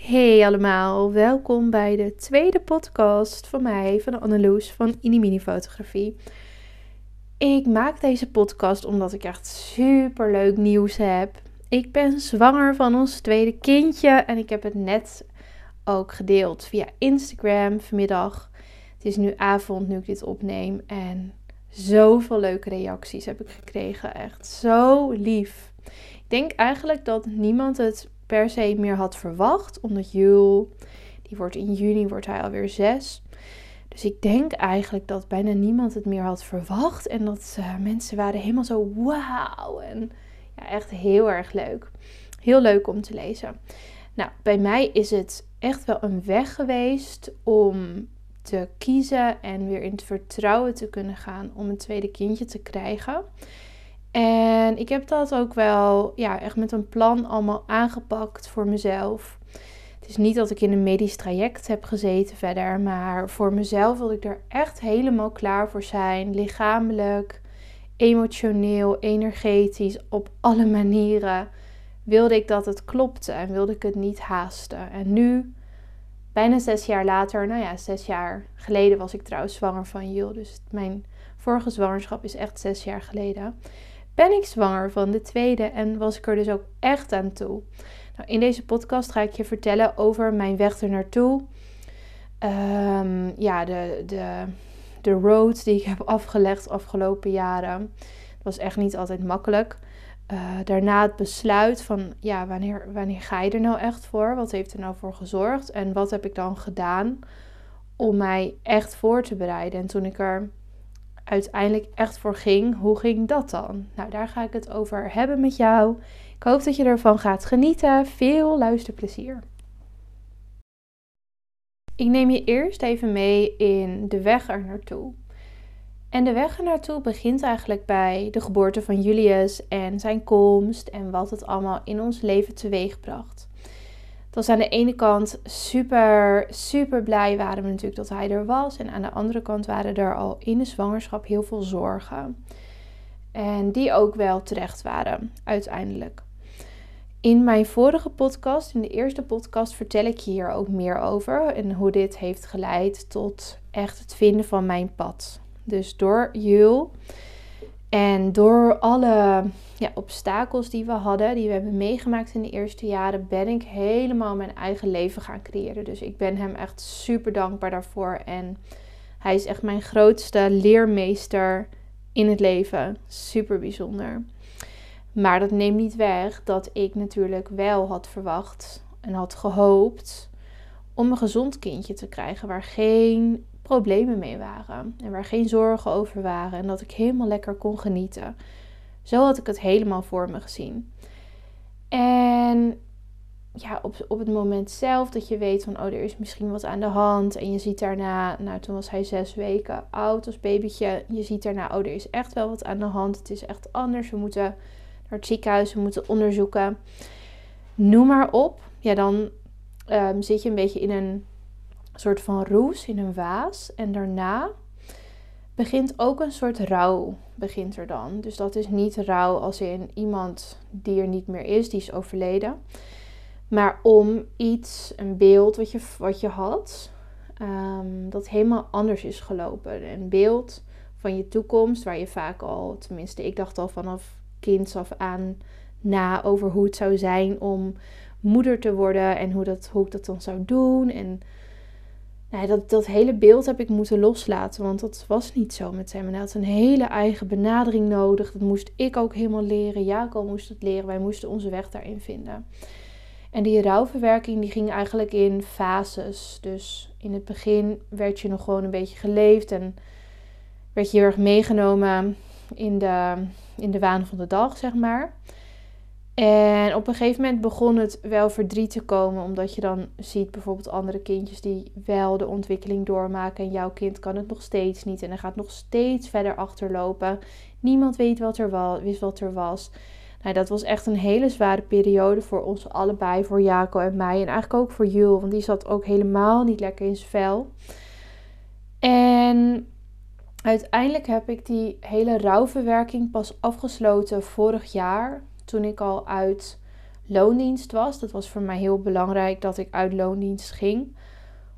Hey allemaal, welkom bij de tweede podcast van mij, van Anneloes van Inimini Fotografie. Ik maak deze podcast omdat ik echt super leuk nieuws heb. Ik ben zwanger van ons tweede kindje en ik heb het net ook gedeeld via Instagram vanmiddag. Het is nu avond nu ik dit opneem en zoveel leuke reacties heb ik gekregen. Echt zo lief. Ik denk eigenlijk dat niemand het per se meer had verwacht. Omdat Jul, die wordt in juni, wordt hij alweer zes. Dus ik denk eigenlijk dat bijna niemand het meer had verwacht. En dat uh, mensen waren helemaal zo wauw. En ja, echt heel erg leuk. Heel leuk om te lezen. Nou, bij mij is het echt wel een weg geweest om te kiezen en weer in het vertrouwen te kunnen gaan om een tweede kindje te krijgen. En ik heb dat ook wel ja, echt met een plan allemaal aangepakt voor mezelf. Het is niet dat ik in een medisch traject heb gezeten verder, maar voor mezelf wilde ik er echt helemaal klaar voor zijn. Lichamelijk, emotioneel, energetisch, op alle manieren wilde ik dat het klopte en wilde ik het niet haasten. En nu, bijna zes jaar later, nou ja, zes jaar geleden was ik trouwens zwanger van Jul. Dus mijn vorige zwangerschap is echt zes jaar geleden ben ik zwanger van de tweede en was ik er dus ook echt aan toe. Nou, in deze podcast ga ik je vertellen over mijn weg er naartoe. Um, ja, de, de, de road die ik heb afgelegd afgelopen jaren. Dat was echt niet altijd makkelijk. Uh, daarna het besluit van, ja, wanneer, wanneer ga je er nou echt voor? Wat heeft er nou voor gezorgd? En wat heb ik dan gedaan om mij echt voor te bereiden? En toen ik er uiteindelijk echt voor ging, hoe ging dat dan? Nou, daar ga ik het over hebben met jou. Ik hoop dat je ervan gaat genieten. Veel luisterplezier. Ik neem je eerst even mee in de weg er naartoe. En de weg er naartoe begint eigenlijk bij de geboorte van Julius en zijn komst en wat het allemaal in ons leven teweegbracht. Dat was aan de ene kant super, super blij waren we natuurlijk dat hij er was. En aan de andere kant waren er al in de zwangerschap heel veel zorgen. En die ook wel terecht waren, uiteindelijk. In mijn vorige podcast, in de eerste podcast, vertel ik hier ook meer over. En hoe dit heeft geleid tot echt het vinden van mijn pad. Dus door Jul en door alle ja, obstakels die we hadden, die we hebben meegemaakt in de eerste jaren, ben ik helemaal mijn eigen leven gaan creëren. Dus ik ben hem echt super dankbaar daarvoor. En hij is echt mijn grootste leermeester in het leven. Super bijzonder. Maar dat neemt niet weg dat ik natuurlijk wel had verwacht en had gehoopt om een gezond kindje te krijgen waar geen problemen mee waren en waar geen zorgen over waren en dat ik helemaal lekker kon genieten. Zo had ik het helemaal voor me gezien. En ja, op, op het moment zelf dat je weet van, oh, er is misschien wat aan de hand. En je ziet daarna, nou, toen was hij zes weken oud als babytje. Je ziet daarna, oh, er is echt wel wat aan de hand. Het is echt anders. We moeten naar het ziekenhuis, we moeten onderzoeken. Noem maar op. Ja, dan ehm, zit je een beetje in een soort van roes, in een vaas. En daarna begint ook een soort rouw, begint er dan. Dus dat is niet rouw als in iemand die er niet meer is, die is overleden. Maar om iets, een beeld wat je, wat je had, um, dat helemaal anders is gelopen. Een beeld van je toekomst, waar je vaak al, tenminste ik dacht al vanaf kinds af aan na over hoe het zou zijn om moeder te worden en hoe, dat, hoe ik dat dan zou doen. En nou, dat, dat hele beeld heb ik moeten loslaten, want dat was niet zo met hem. Hij had een hele eigen benadering nodig. Dat moest ik ook helemaal leren. Jaco moest het leren. Wij moesten onze weg daarin vinden. En die rouwverwerking die ging eigenlijk in fases. Dus in het begin werd je nog gewoon een beetje geleefd en werd je heel erg meegenomen in de, in de waan van de dag, zeg maar. En op een gegeven moment begon het wel verdriet te komen, omdat je dan ziet bijvoorbeeld andere kindjes die wel de ontwikkeling doormaken en jouw kind kan het nog steeds niet en hij gaat nog steeds verder achterlopen. Niemand weet wat er was, wist wat er was. Nou, dat was echt een hele zware periode voor ons allebei, voor Jaco en mij en eigenlijk ook voor Jul, want die zat ook helemaal niet lekker in zijn vel. En uiteindelijk heb ik die hele rouwverwerking pas afgesloten vorig jaar toen ik al uit loondienst was. Dat was voor mij heel belangrijk dat ik uit loondienst ging.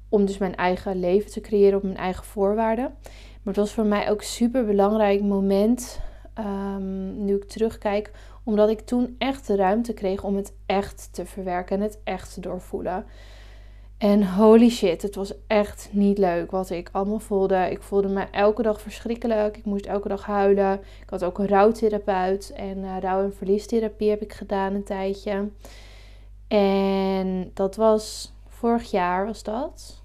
Om dus mijn eigen leven te creëren op mijn eigen voorwaarden. Maar het was voor mij ook super belangrijk moment. Um, nu ik terugkijk. Omdat ik toen echt de ruimte kreeg om het echt te verwerken en het echt te doorvoelen. En holy shit, het was echt niet leuk wat ik allemaal voelde. Ik voelde me elke dag verschrikkelijk. Ik moest elke dag huilen. Ik had ook een rouwtherapeut en uh, rouw- en verliestherapie heb ik gedaan een tijdje. En dat was vorig jaar was dat.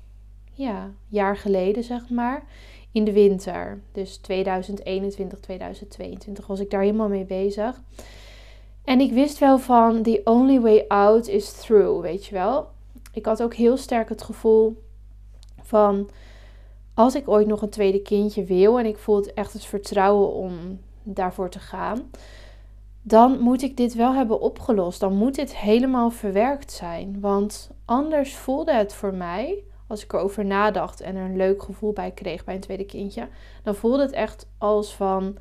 Ja, jaar geleden zeg maar. In de winter. Dus 2021, 2022 was ik daar helemaal mee bezig. En ik wist wel van, the only way out is through, weet je wel ik had ook heel sterk het gevoel van als ik ooit nog een tweede kindje wil en ik voel het echt het vertrouwen om daarvoor te gaan, dan moet ik dit wel hebben opgelost. Dan moet dit helemaal verwerkt zijn. Want anders voelde het voor mij, als ik erover nadacht en er een leuk gevoel bij kreeg bij een tweede kindje, dan voelde het echt als van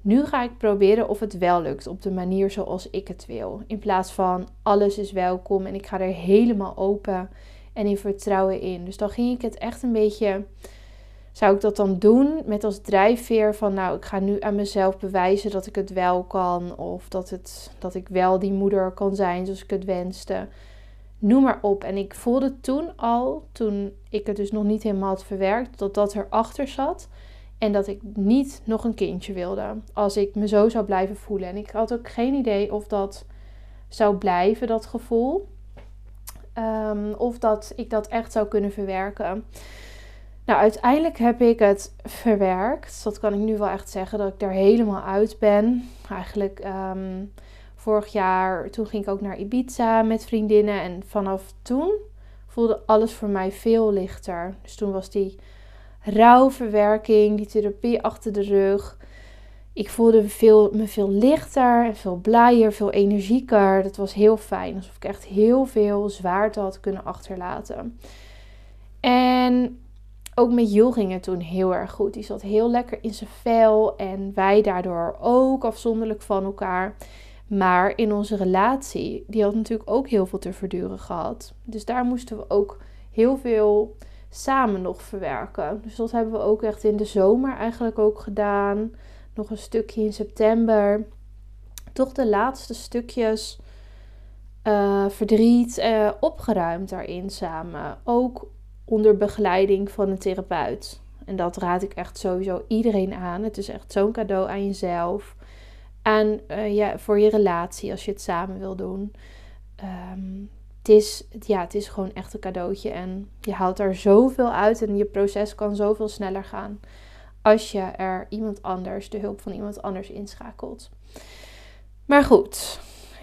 nu ga ik proberen of het wel lukt op de manier zoals ik het wil. In plaats van alles is welkom en ik ga er helemaal open en in vertrouwen in. Dus dan ging ik het echt een beetje. Zou ik dat dan doen met als drijfveer van nou, ik ga nu aan mezelf bewijzen dat ik het wel kan. Of dat, het, dat ik wel die moeder kan zijn zoals ik het wenste. Noem maar op. En ik voelde toen al, toen ik het dus nog niet helemaal had verwerkt, dat dat erachter zat. En dat ik niet nog een kindje wilde. Als ik me zo zou blijven voelen. En ik had ook geen idee of dat zou blijven, dat gevoel. Ehm, of dat ik dat echt zou kunnen verwerken. Nou, uiteindelijk heb ik het verwerkt. Dat kan ik nu wel echt zeggen, dat ik daar helemaal uit ben. Eigenlijk um, vorig jaar, toen ging ik ook naar Ibiza met vriendinnen. En vanaf toen voelde alles voor mij veel lichter. Dus toen was die rouwverwerking, die therapie achter de rug. Ik voelde veel, me veel lichter en veel blijer, veel energieker. Dat was heel fijn. Alsof ik echt heel veel zwaarte had kunnen achterlaten. En ook met Jul ging het toen heel erg goed. Die zat heel lekker in zijn vel en wij daardoor ook afzonderlijk van elkaar. Maar in onze relatie, die had natuurlijk ook heel veel te verduren gehad. Dus daar moesten we ook heel veel samen nog verwerken. Dus dat hebben we ook echt in de zomer eigenlijk ook gedaan. Nog een stukje in september. Toch de laatste stukjes uh, verdriet uh, opgeruimd daarin samen. Ook onder begeleiding van een therapeut. En dat raad ik echt sowieso iedereen aan. Het is echt zo'n cadeau aan jezelf. En uh, ja, voor je relatie als je het samen wil doen. Um, het is, ja, het is gewoon echt een cadeautje. En je haalt er zoveel uit en je proces kan zoveel sneller gaan. Als je er iemand anders, de hulp van iemand anders inschakelt. Maar goed,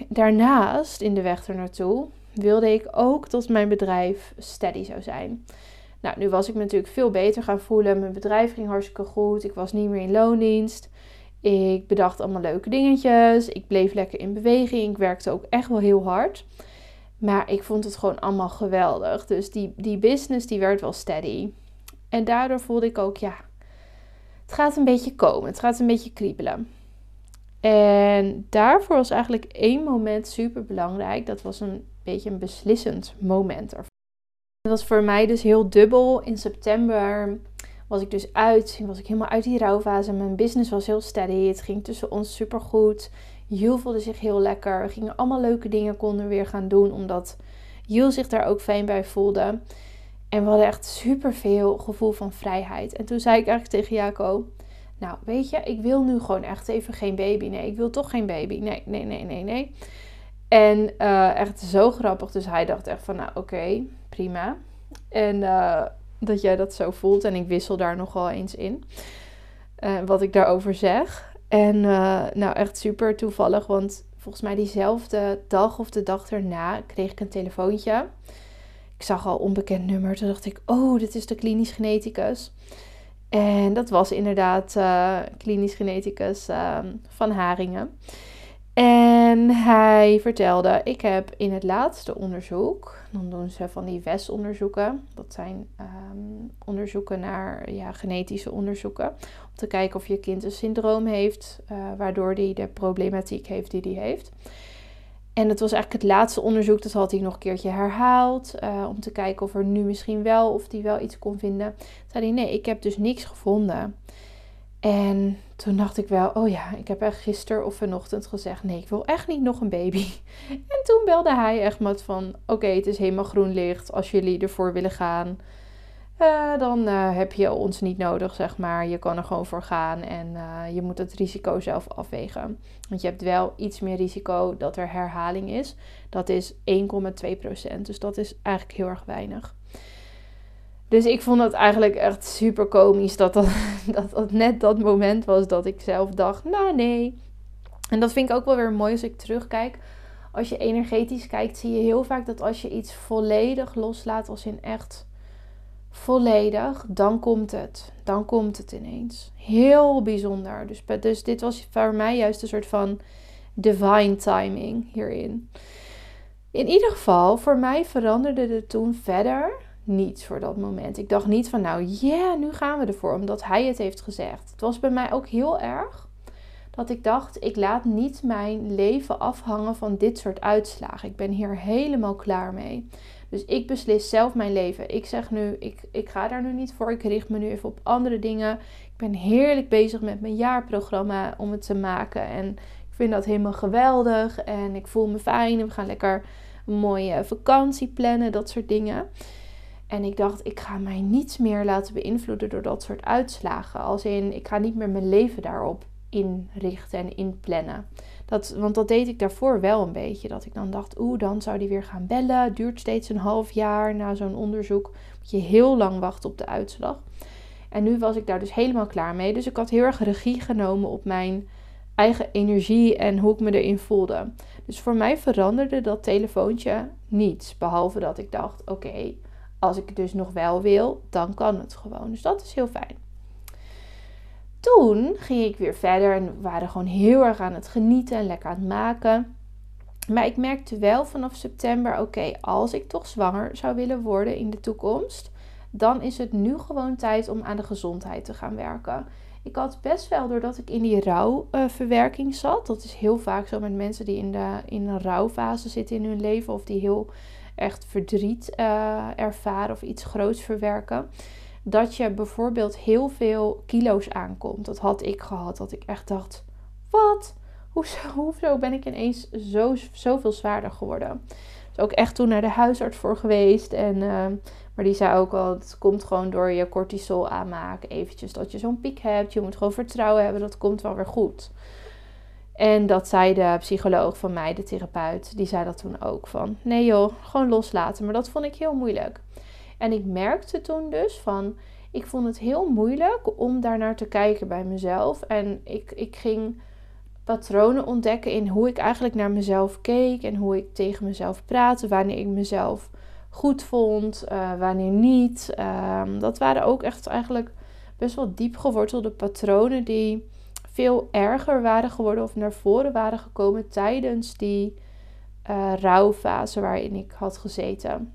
daarnaast in de weg er naartoe wilde ik ook dat mijn bedrijf steady zou zijn. Nou, nu was ik natuurlijk veel beter gaan voelen. Mijn bedrijf ging hartstikke goed. Ik was niet meer in loondienst. Ik bedacht allemaal leuke dingetjes. Ik bleef lekker in beweging. Ik werkte ook echt wel heel hard. Maar ik vond het gewoon allemaal geweldig. Dus die, die business die werd wel steady. En daardoor voelde ik ook, ja, het gaat een beetje komen. Het gaat een beetje kriebelen. En daarvoor was eigenlijk één moment super belangrijk. Dat was een beetje een beslissend moment ervan. Dat was voor mij dus heel dubbel. In september was ik dus uit. Was ik helemaal uit die rouwfase. Mijn business was heel steady. Het ging tussen ons super goed. Jules voelde zich heel lekker. We gingen allemaal leuke dingen konden weer gaan doen. Omdat Jules zich daar ook fijn bij voelde. En we hadden echt super veel gevoel van vrijheid. En toen zei ik eigenlijk tegen Jaco. Nou, weet je, ik wil nu gewoon echt even geen baby. Nee, ik wil toch geen baby. Nee, nee, nee, nee, nee. En uh, echt zo grappig. Dus hij dacht echt van, nou oké, prima. En uh, dat jij dat zo voelt. En ik wissel daar nogal eens in. Uh, wat ik daarover zeg. En uh, nou, echt super toevallig, want volgens mij diezelfde dag of de dag erna kreeg ik een telefoontje. Ik zag al onbekend nummer. Toen dacht ik, oh, dit is de klinisch geneticus. En dat was inderdaad uh, klinisch geneticus uh, van Haringen. En hij vertelde, ik heb in het laatste onderzoek, dan doen ze van die WES-onderzoeken. Dat zijn um, onderzoeken naar ja, genetische onderzoeken. Om te kijken of je kind een syndroom heeft, uh, waardoor hij de problematiek heeft die hij heeft. En het was eigenlijk het laatste onderzoek, dat had hij nog een keertje herhaald. Uh, om te kijken of er nu misschien wel, of hij wel iets kon vinden. Zei hij, nee, ik heb dus niks gevonden. En toen dacht ik wel, oh ja, ik heb echt gisteren of vanochtend gezegd, nee, ik wil echt niet nog een baby. En toen belde hij echt met van, oké, het is helemaal groen licht. Als jullie ervoor willen gaan, uh, dan uh, heb je ons niet nodig, zeg maar. Je kan er gewoon voor gaan en uh, je moet het risico zelf afwegen. Want je hebt wel iets meer risico dat er herhaling is. Dat is 1,2%. Dus dat is eigenlijk heel erg weinig. Dus ik vond het eigenlijk echt super komisch dat dat, dat net dat moment was dat ik zelf dacht, nou nee. En dat vind ik ook wel weer mooi als ik terugkijk. Als je energetisch kijkt, zie je heel vaak dat als je iets volledig loslaat, als in echt volledig, dan komt het. Dan komt het ineens. Heel bijzonder. Dus, dus dit was voor mij juist een soort van divine timing hierin. In ieder geval, voor mij veranderde het toen verder niets voor dat moment. Ik dacht niet van, nou ja, nu gaan we ervoor, omdat hij het heeft gezegd. Het was bij mij ook heel erg dat ik dacht, ik laat niet mijn leven afhangen van dit soort uitslagen. Ik ben hier helemaal klaar mee. Dus ik beslis zelf mijn leven. Ik zeg nu, ik, ik ga daar nu niet voor. Ik richt me nu even op andere dingen. Ik ben heerlijk bezig met mijn jaarprogramma om het te maken. En ik vind dat helemaal geweldig. En ik voel me fijn. We gaan lekker een mooie vakantie plannen. Dat soort dingen. En ik dacht, ik ga mij niets meer laten beïnvloeden door dat soort uitslagen. Als in, ik ga niet meer mijn leven daarop inrichten en inplannen. Dat, want dat deed ik daarvoor wel een beetje. Dat ik dan dacht, oeh, dan zou die weer gaan bellen. Duurt steeds een half jaar na zo'n onderzoek. Moet je heel lang wachten op de uitslag. En nu was ik daar dus helemaal klaar mee. Dus ik had heel erg regie genomen op mijn eigen energie en hoe ik me erin voelde. Dus voor mij veranderde dat telefoontje niets. Behalve dat ik dacht, oké, als ik het dus nog wel wil, dan kan het gewoon. Dus dat is heel fijn toen ging ik weer verder en waren gewoon heel erg aan het genieten en lekker aan het maken. Maar ik merkte wel vanaf september: oké, als ik toch zwanger zou willen worden in de toekomst, dan is het nu gewoon tijd om aan de gezondheid te gaan werken. Ik had best wel, doordat ik in die rouwverwerking zat, dat is heel vaak zo met mensen die in, de, in een rouwfase zitten in hun leven of die heel echt verdriet uh, ervaren of iets groots verwerken dat je bijvoorbeeld heel veel kilo's aankomt. Dat had ik gehad. Dat ik echt dacht: wat? Hoezo, hoezo ben ik ineens zo, zoveel zwaarder geworden? Dus ook echt toen naar de huisarts voor geweest. En, ehm, maar die zei ook al: het komt gewoon door je cortisol aanmaken. Eventjes dat je zo'n piek hebt. Je moet gewoon vertrouwen hebben. Dat komt wel weer goed. En dat zei de psycholoog van mij, de therapeut, die zei dat toen ook van, nee joh, gewoon loslaten. Maar dat vond ik heel moeilijk. En ik merkte toen dus van, ik vond het heel moeilijk om daar naar te kijken bij mezelf. En ik, ik ging patronen ontdekken in hoe ik eigenlijk naar mezelf keek en hoe ik tegen mezelf praatte, wanneer ik mezelf goed vond, uh, wanneer niet. Ehm, dat waren ook echt eigenlijk best wel diep gewortelde patronen die veel erger waren geworden of naar voren waren gekomen tijdens die uh, rouwfase waarin ik had gezeten.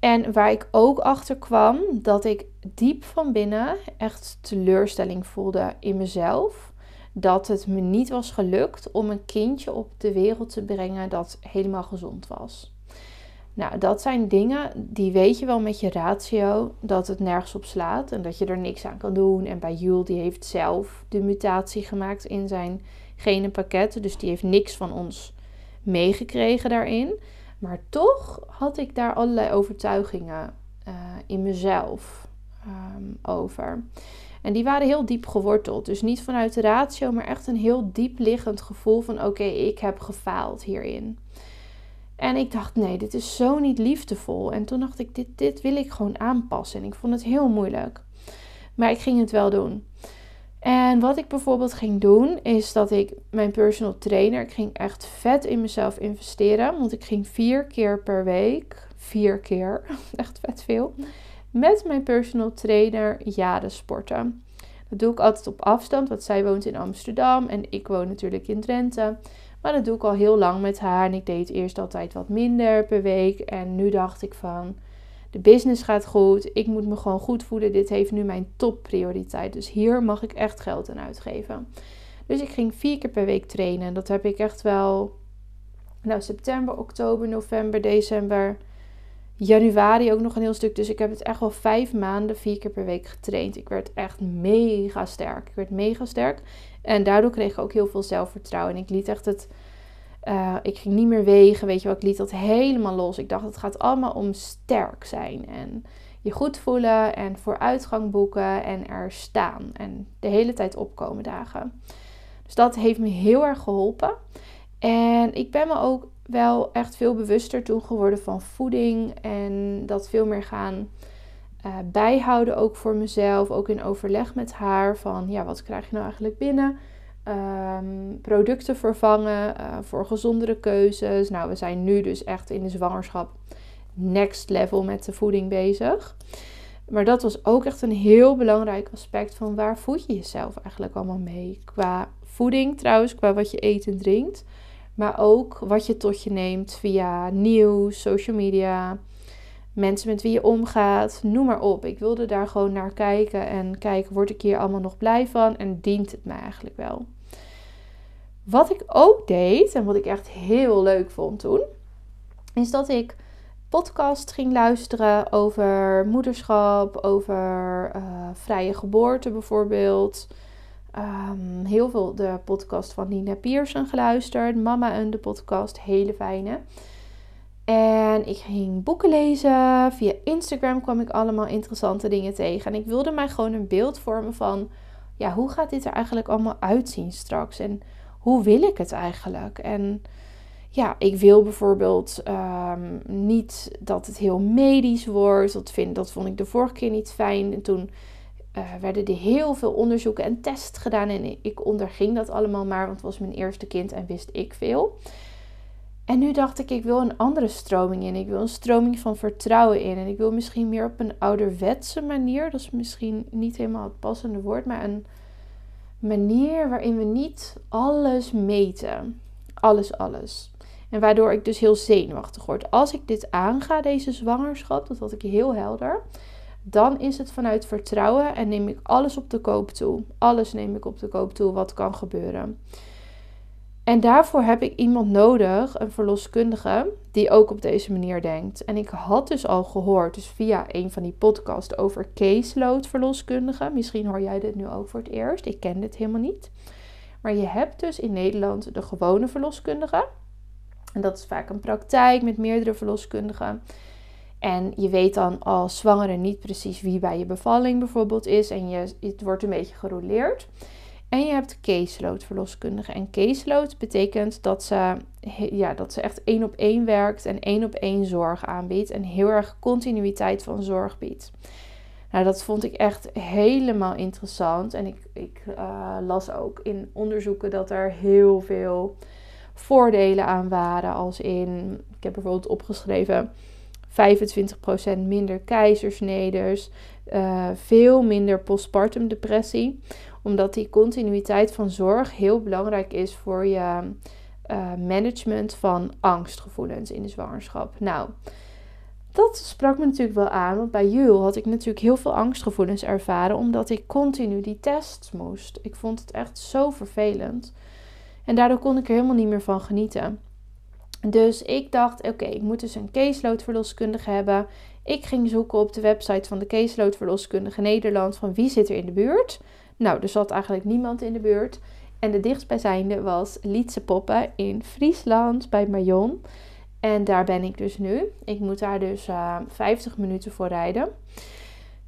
En waar ik ook achter kwam dat ik diep van binnen echt teleurstelling voelde in mezelf. Dat het me niet was gelukt om een kindje op de wereld te brengen dat helemaal gezond was. Nou, dat zijn dingen die weet je wel met je ratio dat het nergens op slaat en dat je er niks aan kan doen. En bij Jules, die heeft zelf de mutatie gemaakt in zijn genenpakket, dus die heeft niks van ons meegekregen daarin. Maar toch had ik daar allerlei overtuigingen uh, in mezelf um, over. En die waren heel diep geworteld. Dus niet vanuit de ratio, maar echt een heel diep liggend gevoel van: oké, ik heb gefaald hierin. En ik dacht: nee, dit is zo niet liefdevol. En toen dacht ik: dit, dit wil ik gewoon aanpassen. En ik vond het heel moeilijk. Maar ik ging het wel doen. En wat ik bijvoorbeeld ging doen, is dat ik mijn personal trainer, ik ging echt vet in mezelf investeren. Want ik ging vier keer per week, vier keer, echt vet veel, met mijn personal trainer jaren sporten. Dat doe ik altijd op afstand, want zij woont in Amsterdam en ik woon natuurlijk in Drenthe. Maar dat doe ik al heel lang met haar en ik deed eerst altijd wat minder per week. En nu dacht ik van, de business gaat goed. Ik moet me gewoon goed voelen. Dit heeft nu mijn topprioriteit. Dus hier mag ik echt geld aan uitgeven. Dus ik ging vier keer per week trainen. Dat heb ik echt wel Nou, september, oktober, november, december, januari ook nog een heel stuk. Dus ik heb het echt wel vijf maanden, vier keer per week getraind. Ik werd echt mega sterk. Ik werd mega sterk. En daardoor kreeg ik ook heel veel zelfvertrouwen. En ik liet echt het. Uh, ik ging niet meer wegen, weet je wel. Ik liet dat helemaal los. Ik dacht, het gaat allemaal om sterk zijn. En je goed voelen en vooruitgang boeken en er staan. En de hele tijd opkomen dagen. Dus dat heeft me heel erg geholpen. En ik ben me ook wel echt veel bewuster toen geworden van voeding. En dat veel meer gaan uh, bijhouden ook voor mezelf. Ook in overleg met haar. Van ja, wat krijg je nou eigenlijk binnen? Um, producten vervangen uh, voor gezondere keuzes. Nou, we zijn nu dus echt in de zwangerschap next level met de voeding bezig. Maar dat was ook echt een heel belangrijk aspect van waar voed je jezelf eigenlijk allemaal mee. Qua voeding trouwens, qua wat je eet en drinkt. Maar ook wat je tot je neemt via nieuws, social media, mensen met wie je omgaat, noem maar op. Ik wilde daar gewoon naar kijken en kijken, word ik hier allemaal nog blij van en dient het mij eigenlijk wel? Wat ik ook deed en wat ik echt heel leuk vond toen, is dat ik podcast ging luisteren over moederschap, over uh, vrije geboorte bijvoorbeeld. Um, heel veel de podcast van Nina Pierson geluisterd. Mama en de podcast, hele fijne. En ik ging boeken lezen. Via Instagram kwam ik allemaal interessante dingen tegen. En ik wilde mij gewoon een beeld vormen van... Ja, hoe gaat dit er eigenlijk allemaal uitzien straks? En hoe wil ik het eigenlijk? En ja, ik wil bijvoorbeeld um, niet dat het heel medisch wordt. Dat, vind, dat vond ik de vorige keer niet fijn. En toen uh, werden er heel veel onderzoeken en tests gedaan. En ik onderging dat allemaal maar, want het was mijn eerste kind en wist ik veel. En nu dacht ik, ik wil een andere stroming in. Ik wil een stroming van vertrouwen in. En ik wil misschien meer op een ouderwetse manier. Dat is misschien niet helemaal het passende woord, maar een manier waarin we niet alles meten. Alles, alles. En waardoor ik dus heel zenuwachtig word. Als ik dit aanga, deze zwangerschap, dat had ik heel helder. Dan is het vanuit vertrouwen en neem ik alles op de koop toe. Alles neem ik op de koop toe wat kan gebeuren. En daarvoor heb ik iemand nodig, een verloskundige, die ook op deze manier denkt. En ik had dus al gehoord, dus via een van die podcasts over caseload verloskundigen. Misschien hoor jij dit nu ook voor het eerst. Ik ken dit helemaal niet. Maar je hebt dus in Nederland de gewone verloskundige. En dat is vaak een praktijk met meerdere verloskundigen. En je weet dan als zwangere niet precies wie bij je bevalling bijvoorbeeld is. En je, het wordt een beetje gerouleerd. En je hebt caseload verloskundige. En caseload betekent dat ze, ja, dat ze echt één op één werkt en één op één zorg aanbiedt. En heel erg continuïteit van zorg biedt. Nou, dat vond ik echt helemaal interessant. En ik, ik uh, las ook in onderzoeken dat er heel veel voordelen aan waren. Als in, ik heb bijvoorbeeld opgeschreven 25% minder keizersneders, uh, veel minder postpartum depressie. Omdat die continuïteit van zorg heel belangrijk is voor je uh, management van angstgevoelens in de zwangerschap. Nou, dat sprak me natuurlijk wel aan, want bij Jul had ik natuurlijk heel veel angstgevoelens ervaren, omdat ik continu die tests moest. Ik vond het echt zo vervelend. En daardoor kon ik er helemaal niet meer van genieten. Dus ik dacht, oké, ik moet dus een caseload-verloskundige hebben. Ik ging zoeken op de website van de caseload-verloskundige Nederland van wie zit er in de buurt. Nou, er zat eigenlijk niemand in de buurt. En de dichtstbijzijnde was Lietse Poppen in Friesland bij Mayon. En daar ben ik dus nu. Ik moet daar dus uh, eh, 50 minuten voor rijden.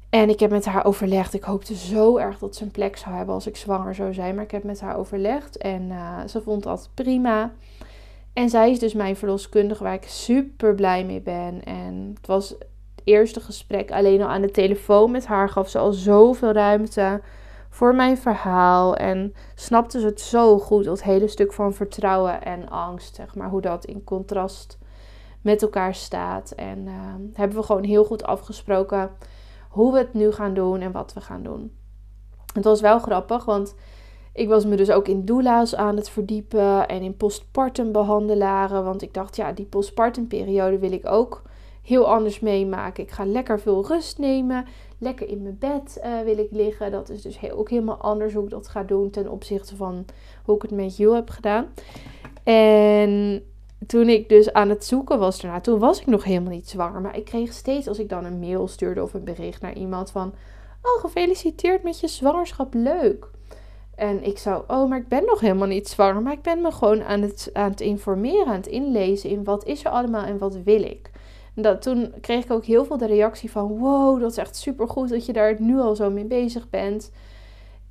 En ik heb met haar overlegd. Ik hoopte zo erg dat ze een plek zou hebben als ik zwanger zou zijn. Maar ik heb met haar overlegd en uh, ze vond dat prima. En zij is dus mijn verloskundige waar ik super blij mee ben. En het was het eerste gesprek alleen al aan de telefoon met haar. Gaf ze al zoveel ruimte voor mijn verhaal. En snapte ze het zo goed. Dat hele stuk van vertrouwen en angst. Zeg maar hoe dat in contrast met elkaar staat. En uh, hebben we gewoon heel goed afgesproken hoe we het nu gaan doen en wat we gaan doen. Het was wel grappig, want ik was me dus ook in doula's aan het verdiepen en in postpartum behandelaren. Want ik dacht, ja, die postpartum periode wil ik ook heel anders meemaken. Ik ga lekker veel rust nemen. Lekker in mijn bed uh, wil ik liggen. Dat is dus ook helemaal anders hoe ik dat ga doen ten opzichte van hoe ik het met jou heb gedaan. En toen ik dus aan het zoeken was daarna, toen was ik nog helemaal niet zwanger. Maar ik kreeg steeds, als ik dan een mail stuurde of een bericht naar iemand van... Oh, gefeliciteerd met je zwangerschap, leuk. En ik zou, oh, maar ik ben nog helemaal niet zwanger. Maar ik ben me gewoon aan het, aan het informeren, aan het inlezen in wat is er allemaal en wat wil ik. En dat, toen kreeg ik ook heel veel de reactie van, wow, dat is echt super goed dat je daar nu al zo mee bezig bent.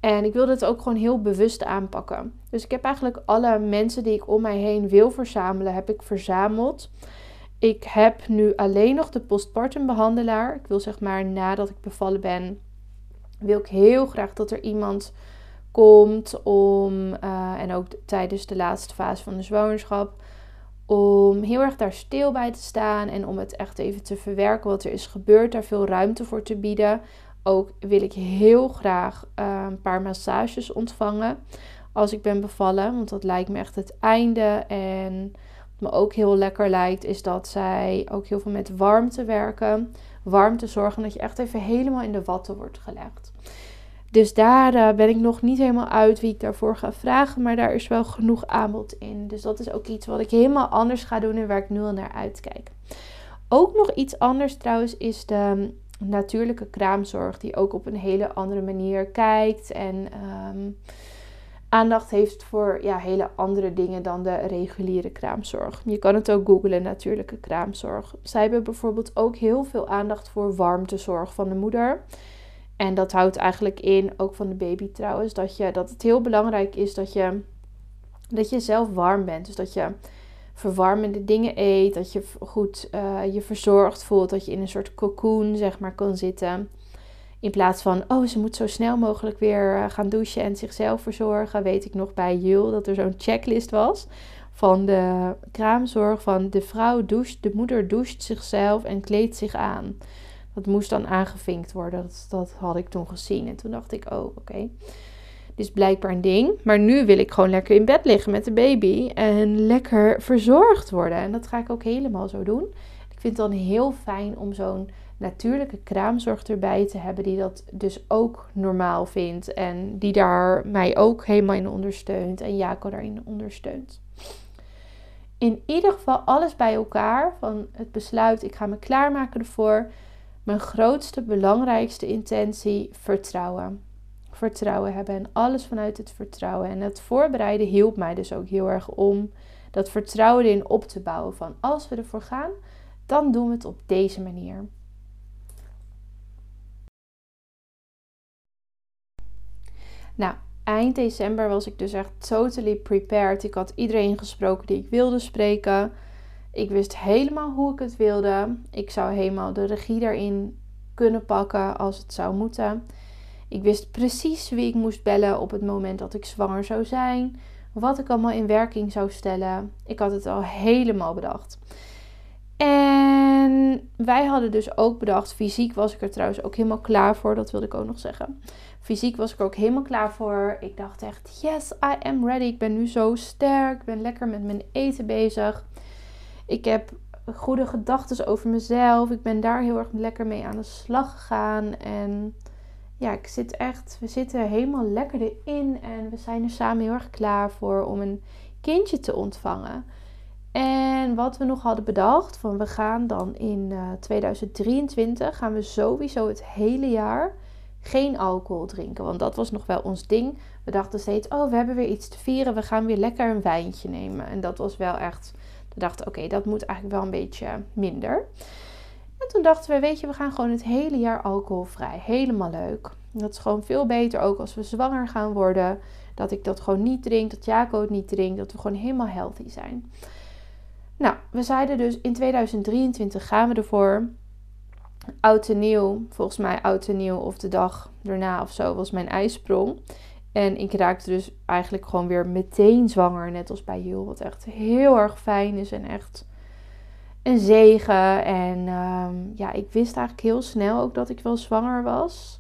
En ik wilde het ook gewoon heel bewust aanpakken. Dus ik heb eigenlijk alle mensen die ik om mij heen wil verzamelen, heb ik verzameld. Ik heb nu alleen nog de postpartum behandelaar. Ik wil zeg maar nadat ik bevallen ben, wil ik heel graag dat er iemand komt om, uh, en ook tijdens de laatste fase van de zwangerschap, om heel erg daar stil bij te staan en om het echt even te verwerken wat er is gebeurd, daar veel ruimte voor te bieden. Ook wil ik heel graag uh, een paar massages ontvangen als ik ben bevallen, want dat lijkt me echt het einde. En wat me ook heel lekker lijkt, is dat zij ook heel veel met warmte werken. Warmte zorgen dat je echt even helemaal in de watten wordt gelegd. Dus daar uh, ben ik nog niet helemaal uit wie ik daarvoor ga vragen. Maar daar is wel genoeg aanbod in. Dus dat is ook iets wat ik helemaal anders ga doen en waar ik nu al naar uitkijk. Ook nog iets anders trouwens is de natuurlijke kraamzorg. Die ook op een hele andere manier kijkt. En um, aandacht heeft voor ja, hele andere dingen dan de reguliere kraamzorg. Je kan het ook googlen, natuurlijke kraamzorg. Zij hebben bijvoorbeeld ook heel veel aandacht voor warmtezorg van de moeder. En dat houdt eigenlijk in, ook van de baby trouwens, dat, je, dat het heel belangrijk is dat je, dat je zelf warm bent. Dus dat je verwarmende dingen eet, dat je goed uh, je verzorgd voelt, dat je in een soort cocoon zeg maar kan zitten. In plaats van, oh, ze moet zo snel mogelijk weer eh, gaan douchen en zichzelf verzorgen. Weet ik nog bij Jul dat er zo'n checklist was van de kraamzorg van de vrouw doucht, de moeder doucht zichzelf en kleedt zich aan. Dat moest dan aangevinkt worden. Dat, had ik toen gezien. En toen dacht ik, oh, oké. Dit is blijkbaar een ding. Maar nu wil ik gewoon lekker in bed liggen met de baby. En lekker verzorgd worden. En dat ga ik ook helemaal zo doen. Ik vind het dan heel fijn om zo'n natuurlijke kraamzorg erbij te hebben. Die dat dus ook normaal vindt. En die daar mij ook helemaal in ondersteunt. En Jaco daarin ondersteunt. In ieder geval alles bij elkaar. Van het besluit, ik ga me klaarmaken ervoor mijn grootste, belangrijkste intentie vertrouwen. Vertrouwen hebben en alles vanuit het vertrouwen. En het voorbereiden hielp mij dus ook heel erg om dat vertrouwen erin op te bouwen. Van als we ervoor gaan, dan doen we het op deze manier. Nou, eind december was ik dus echt totally prepared. Ik had iedereen gesproken die ik wilde spreken. Ik wist helemaal hoe ik het wilde. Ik zou helemaal de regie daarin kunnen pakken als het zou moeten. Ik wist precies wie ik moest bellen op het moment dat ik zwanger zou zijn. Wat ik allemaal in werking zou stellen. Ik had het al helemaal bedacht. En wij hadden dus ook bedacht, fysiek was ik er trouwens ook helemaal klaar voor. Dat wilde ik ook nog zeggen. Fysiek was ik ook helemaal klaar voor. Ik dacht echt, yes, I am ready. Ik ben nu zo sterk. Ik ben lekker met mijn eten bezig. Ik heb goede gedachten over mezelf. Ik ben daar heel erg lekker mee aan de slag gegaan. En ja, ik zit echt, we zitten helemaal lekker erin. En we zijn er samen heel erg klaar voor om een kindje te ontvangen. En wat we nog hadden bedacht, van we gaan dan in 2023, eh, gaan we sowieso het hele jaar geen alcohol drinken. Want dat was nog wel ons ding. We dachten steeds, oh, we hebben weer iets te vieren. We gaan weer lekker een wijntje nemen. En dat was wel echt we dachten, oké, dat moet eigenlijk wel een beetje minder. En toen dachten we, weet je, we gaan gewoon het hele jaar alcoholvrij. Helemaal leuk. Dat is gewoon veel beter ook als we zwanger gaan worden. Dat ik dat gewoon niet drink, dat Jaco het niet drinkt. Dat we gewoon helemaal healthy zijn. Nou, we zeiden dus in 2023 gaan we ervoor. Oud en nieuw, volgens mij oud en nieuw of de dag daarna of zo was mijn ijsprong. En ik raakte dus eigenlijk gewoon weer meteen zwanger. Net als bij Jul. Wat echt heel erg fijn is en echt een zegen. En ehm, ja, ik wist eigenlijk heel snel ook dat ik wel zwanger was.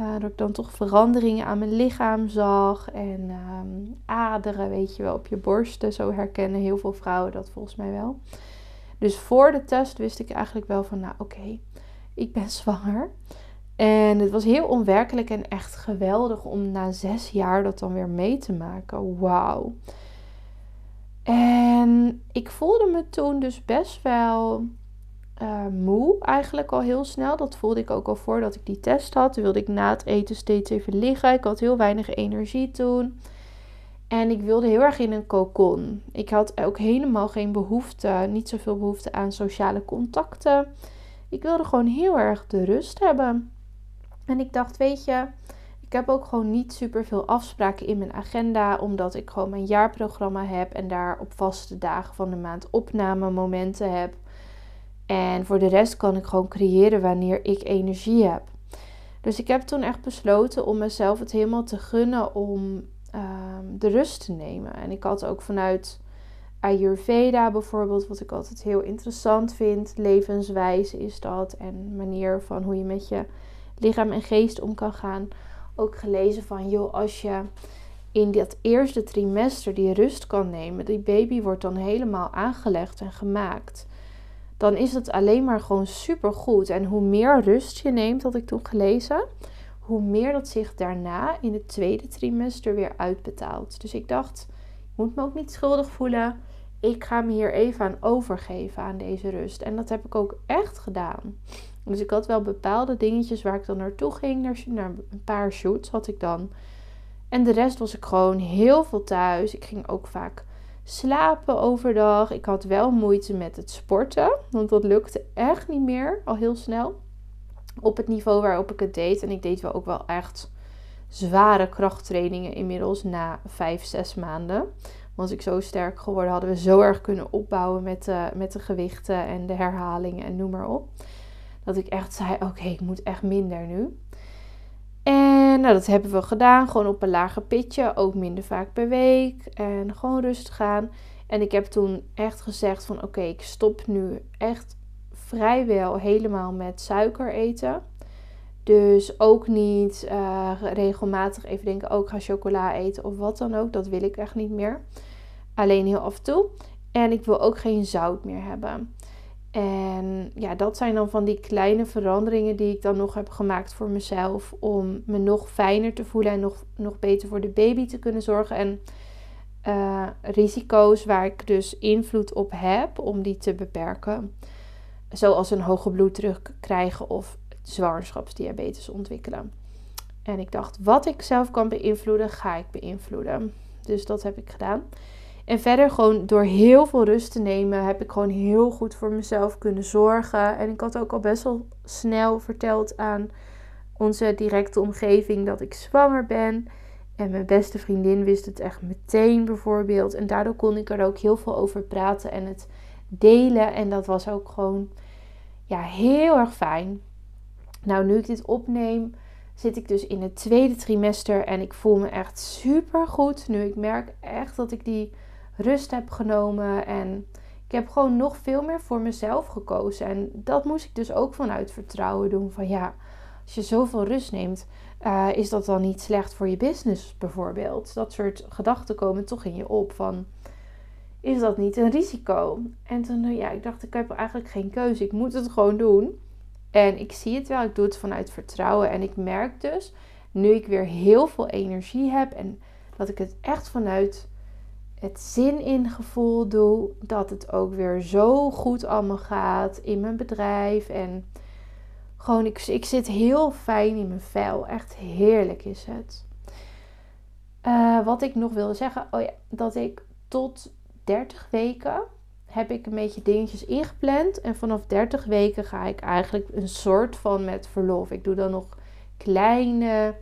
Uh, dat ik dan toch veranderingen aan mijn lichaam zag. En ehm, aderen, weet je wel, op je borsten. Zo herkennen heel veel vrouwen dat volgens mij wel. Dus voor de test wist ik eigenlijk wel van, nou oké, ik ben zwanger. En het was heel onwerkelijk en echt geweldig om na zes jaar dat dan weer mee te maken. Wauw. En ik voelde me toen dus best wel uh, moe eigenlijk al heel snel. Dat voelde ik ook al voordat ik die test had. Toen wilde ik na het eten steeds even liggen. Ik had heel weinig energie toen. En ik wilde heel erg in een cocon. Ik had ook helemaal geen behoefte, niet zoveel behoefte aan sociale contacten. Ik wilde gewoon heel erg de rust hebben. En ik dacht, weet je, ik heb ook gewoon niet super veel afspraken in mijn agenda, omdat ik gewoon mijn jaarprogramma heb en daar op vaste dagen van de maand opnamemomenten heb. En voor de rest kan ik gewoon creëren wanneer ik energie heb. Dus ik heb toen echt besloten om mezelf het helemaal te gunnen om ehm, de rust te nemen. En ik had ook vanuit Ayurveda bijvoorbeeld, wat ik altijd heel interessant vind, levenswijze is dat. En manier van hoe je met je lichaam en geest om kan gaan. Ook gelezen van, joh, als je in dat eerste trimester die rust kan nemen, die baby wordt dan helemaal aangelegd en gemaakt dan is het alleen maar gewoon super goed. En hoe meer rust je neemt, had ik toen gelezen, hoe meer dat zich daarna in het tweede trimester weer uitbetaalt. Dus ik dacht, ik moet me ook niet schuldig voelen. Ik ga me hier even aan overgeven aan deze rust. En dat heb ik ook echt gedaan. Dus ik had wel bepaalde dingetjes waar ik dan naartoe ging. Naar, een paar shoots had ik dan. En de rest was ik gewoon heel veel thuis. Ik ging ook vaak slapen overdag. Ik had wel moeite met het sporten, want dat lukte echt niet meer al heel snel. Op het niveau waarop ik het deed. En ik deed wel ook wel echt zware krachttrainingen inmiddels na vijf, zes maanden. Was ik zo sterk geworden, hadden we zo erg kunnen opbouwen met de, met de gewichten en de herhalingen en noem maar op. Dat ik echt zei: Oké, ik moet echt minder nu. En nou, dat hebben we gedaan. Gewoon op een lager pitje. Ook minder vaak per week. En gewoon rustig gaan. En ik heb toen echt gezegd van oké, ik stop nu echt vrijwel helemaal met suiker eten. Dus ook niet uh, regelmatig even denken, ook oh, ga chocola eten of wat dan ook. Dat wil ik echt niet meer. Alleen heel af en toe. En ik wil ook geen zout meer hebben. En ja, dat zijn dan van die kleine veranderingen die ik dan nog heb gemaakt voor mezelf. Om me nog fijner te voelen en nog, nog beter voor de baby te kunnen zorgen. En uh, risico's waar ik dus invloed op heb om die te beperken. Zoals een hoge bloeddruk krijgen of zwangerschapsdiabetes ontwikkelen. En ik dacht, wat ik zelf kan beïnvloeden, ga ik beïnvloeden. Dus dat heb ik gedaan. En verder gewoon door heel veel rust te nemen heb ik gewoon heel goed voor mezelf kunnen zorgen. En ik had ook al best wel snel verteld aan onze directe omgeving dat ik zwanger ben. En mijn beste vriendin wist het echt meteen bijvoorbeeld. En daardoor kon ik er ook heel veel over praten en het delen. En dat was ook gewoon ja, heel erg fijn. Nou, nu ik dit opneem, zit ik dus in het tweede trimester. En ik voel me echt super goed. Nu ik merk echt dat ik die rust heb genomen. En ik heb gewoon nog veel meer voor mezelf gekozen. En dat moest ik dus ook vanuit vertrouwen doen. Van ja, als je zoveel rust neemt, uh, is dat dan niet slecht voor je business bijvoorbeeld? Dat soort gedachten komen toch in je op van... Is dat niet een risico? En toen, uh, ja, ik dacht, ik heb eigenlijk geen keuze. Ik moet het gewoon doen. En ik zie het wel, ik doe het vanuit vertrouwen. En ik merk dus, nu ik weer heel veel energie heb en dat ik het echt vanuit het zin in gevoel doe. Dat het ook weer zo goed allemaal gaat in mijn bedrijf. En gewoon, ik, ik zit heel fijn in mijn vel. Echt heerlijk is het. Uh, wat ik nog wilde zeggen, oh ja, dat ik tot 30 weken heb ik een beetje dingetjes ingepland. En vanaf 30 weken ga ik eigenlijk een soort van met verlof. Ik doe dan nog kleine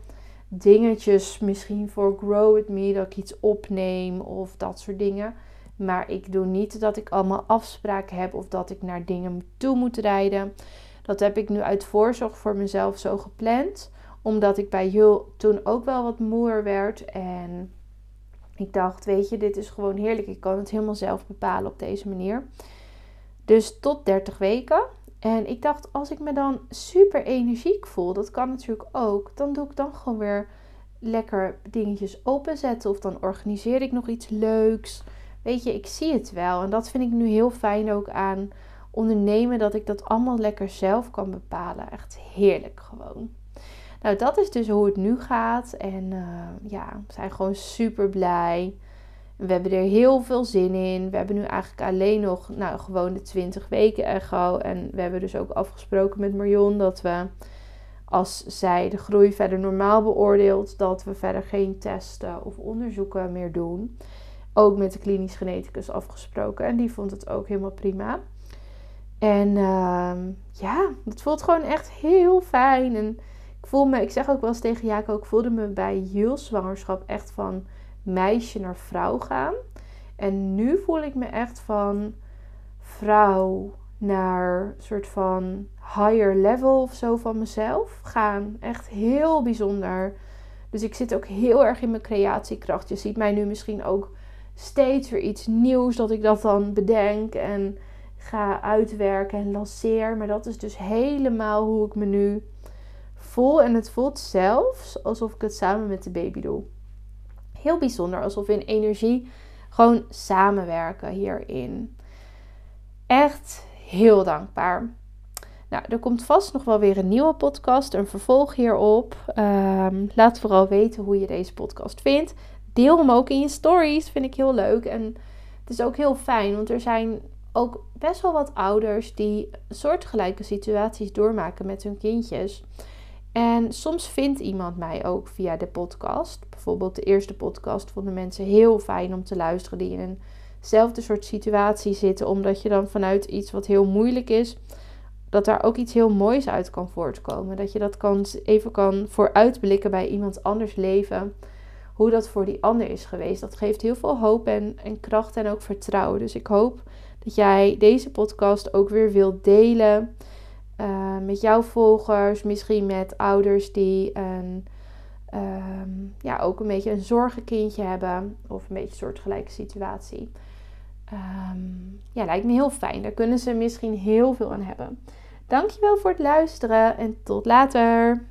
dingetjes misschien voor Grow With Me, dat ik iets opneem of dat soort dingen. Maar ik doe niet dat ik allemaal afspraken heb of dat ik naar dingen toe moet rijden. Dat heb ik nu uit voorzorg voor mezelf zo gepland. Omdat ik bij Jul toen ook wel wat moer werd. En ik dacht, weet je, dit is gewoon heerlijk. Ik kan het helemaal zelf bepalen op deze manier. Dus tot 30 weken. En ik dacht, als ik me dan super energiek voel, dat kan natuurlijk ook, dan doe ik dan gewoon weer lekker dingetjes openzetten. Of dan organiseer ik nog iets leuks. Weet je, ik zie het wel. En dat vind ik nu heel fijn ook aan ondernemen, dat ik dat allemaal lekker zelf kan bepalen. Echt heerlijk gewoon. Nou, dat is dus hoe het nu gaat. En uh, ja, we zijn gewoon super blij. We hebben er heel veel zin in. We hebben nu eigenlijk alleen nog nou, gewoon de 20 weken echo. En we hebben dus ook afgesproken met Marion dat we, als zij de groei verder normaal beoordeelt, dat we verder geen testen of onderzoeken meer doen. Ook met de klinisch geneticus afgesproken. En die vond het ook helemaal prima. En uh, ja, het voelt gewoon echt heel fijn. En ik voel me, ik zeg ook wel eens tegen Jaco, ik voelde me bij Jules zwangerschap echt van meisje naar vrouw gaan. En nu voel ik me echt van vrouw naar soort van higher level of zo van mezelf gaan. Echt heel bijzonder. Dus ik zit ook heel erg in mijn creatiekracht. Je ziet mij nu misschien ook steeds weer iets nieuws dat ik dat dan bedenk en ga uitwerken en lanceer. Maar dat is dus helemaal hoe ik me nu voel. En het voelt zelfs alsof ik het samen met de baby doe heel bijzonder. Alsof we in energie gewoon samenwerken hierin. Echt heel dankbaar. Nou, er komt vast nog wel weer een nieuwe podcast, een vervolg hierop. Um, laat vooral weten hoe je deze podcast vindt. Deel hem ook in je stories, vind ik heel leuk. En het is ook heel fijn, want er zijn ook best wel wat ouders die soortgelijke situaties doormaken met hun kindjes. En soms vindt iemand mij ook via de podcast. Bijvoorbeeld de eerste podcast vonden mensen heel fijn om te luisteren die in eenzelfde soort situatie zitten. Omdat je dan vanuit iets wat heel moeilijk is, dat daar ook iets heel moois uit kan voortkomen. Dat je dat kan, even kan vooruitblikken bij iemand anders leven. Hoe dat voor die ander is geweest. Dat geeft heel veel hoop en, en kracht en ook vertrouwen. Dus ik hoop dat jij deze podcast ook weer wilt delen uh, met jouw volgers, misschien met ouders die een, ehm, ja, ook een beetje een zorgenkindje hebben of een beetje een soortgelijke situatie. Um, ja, lijkt me heel fijn. Daar kunnen ze misschien heel veel aan hebben. Dankjewel voor het luisteren en tot later.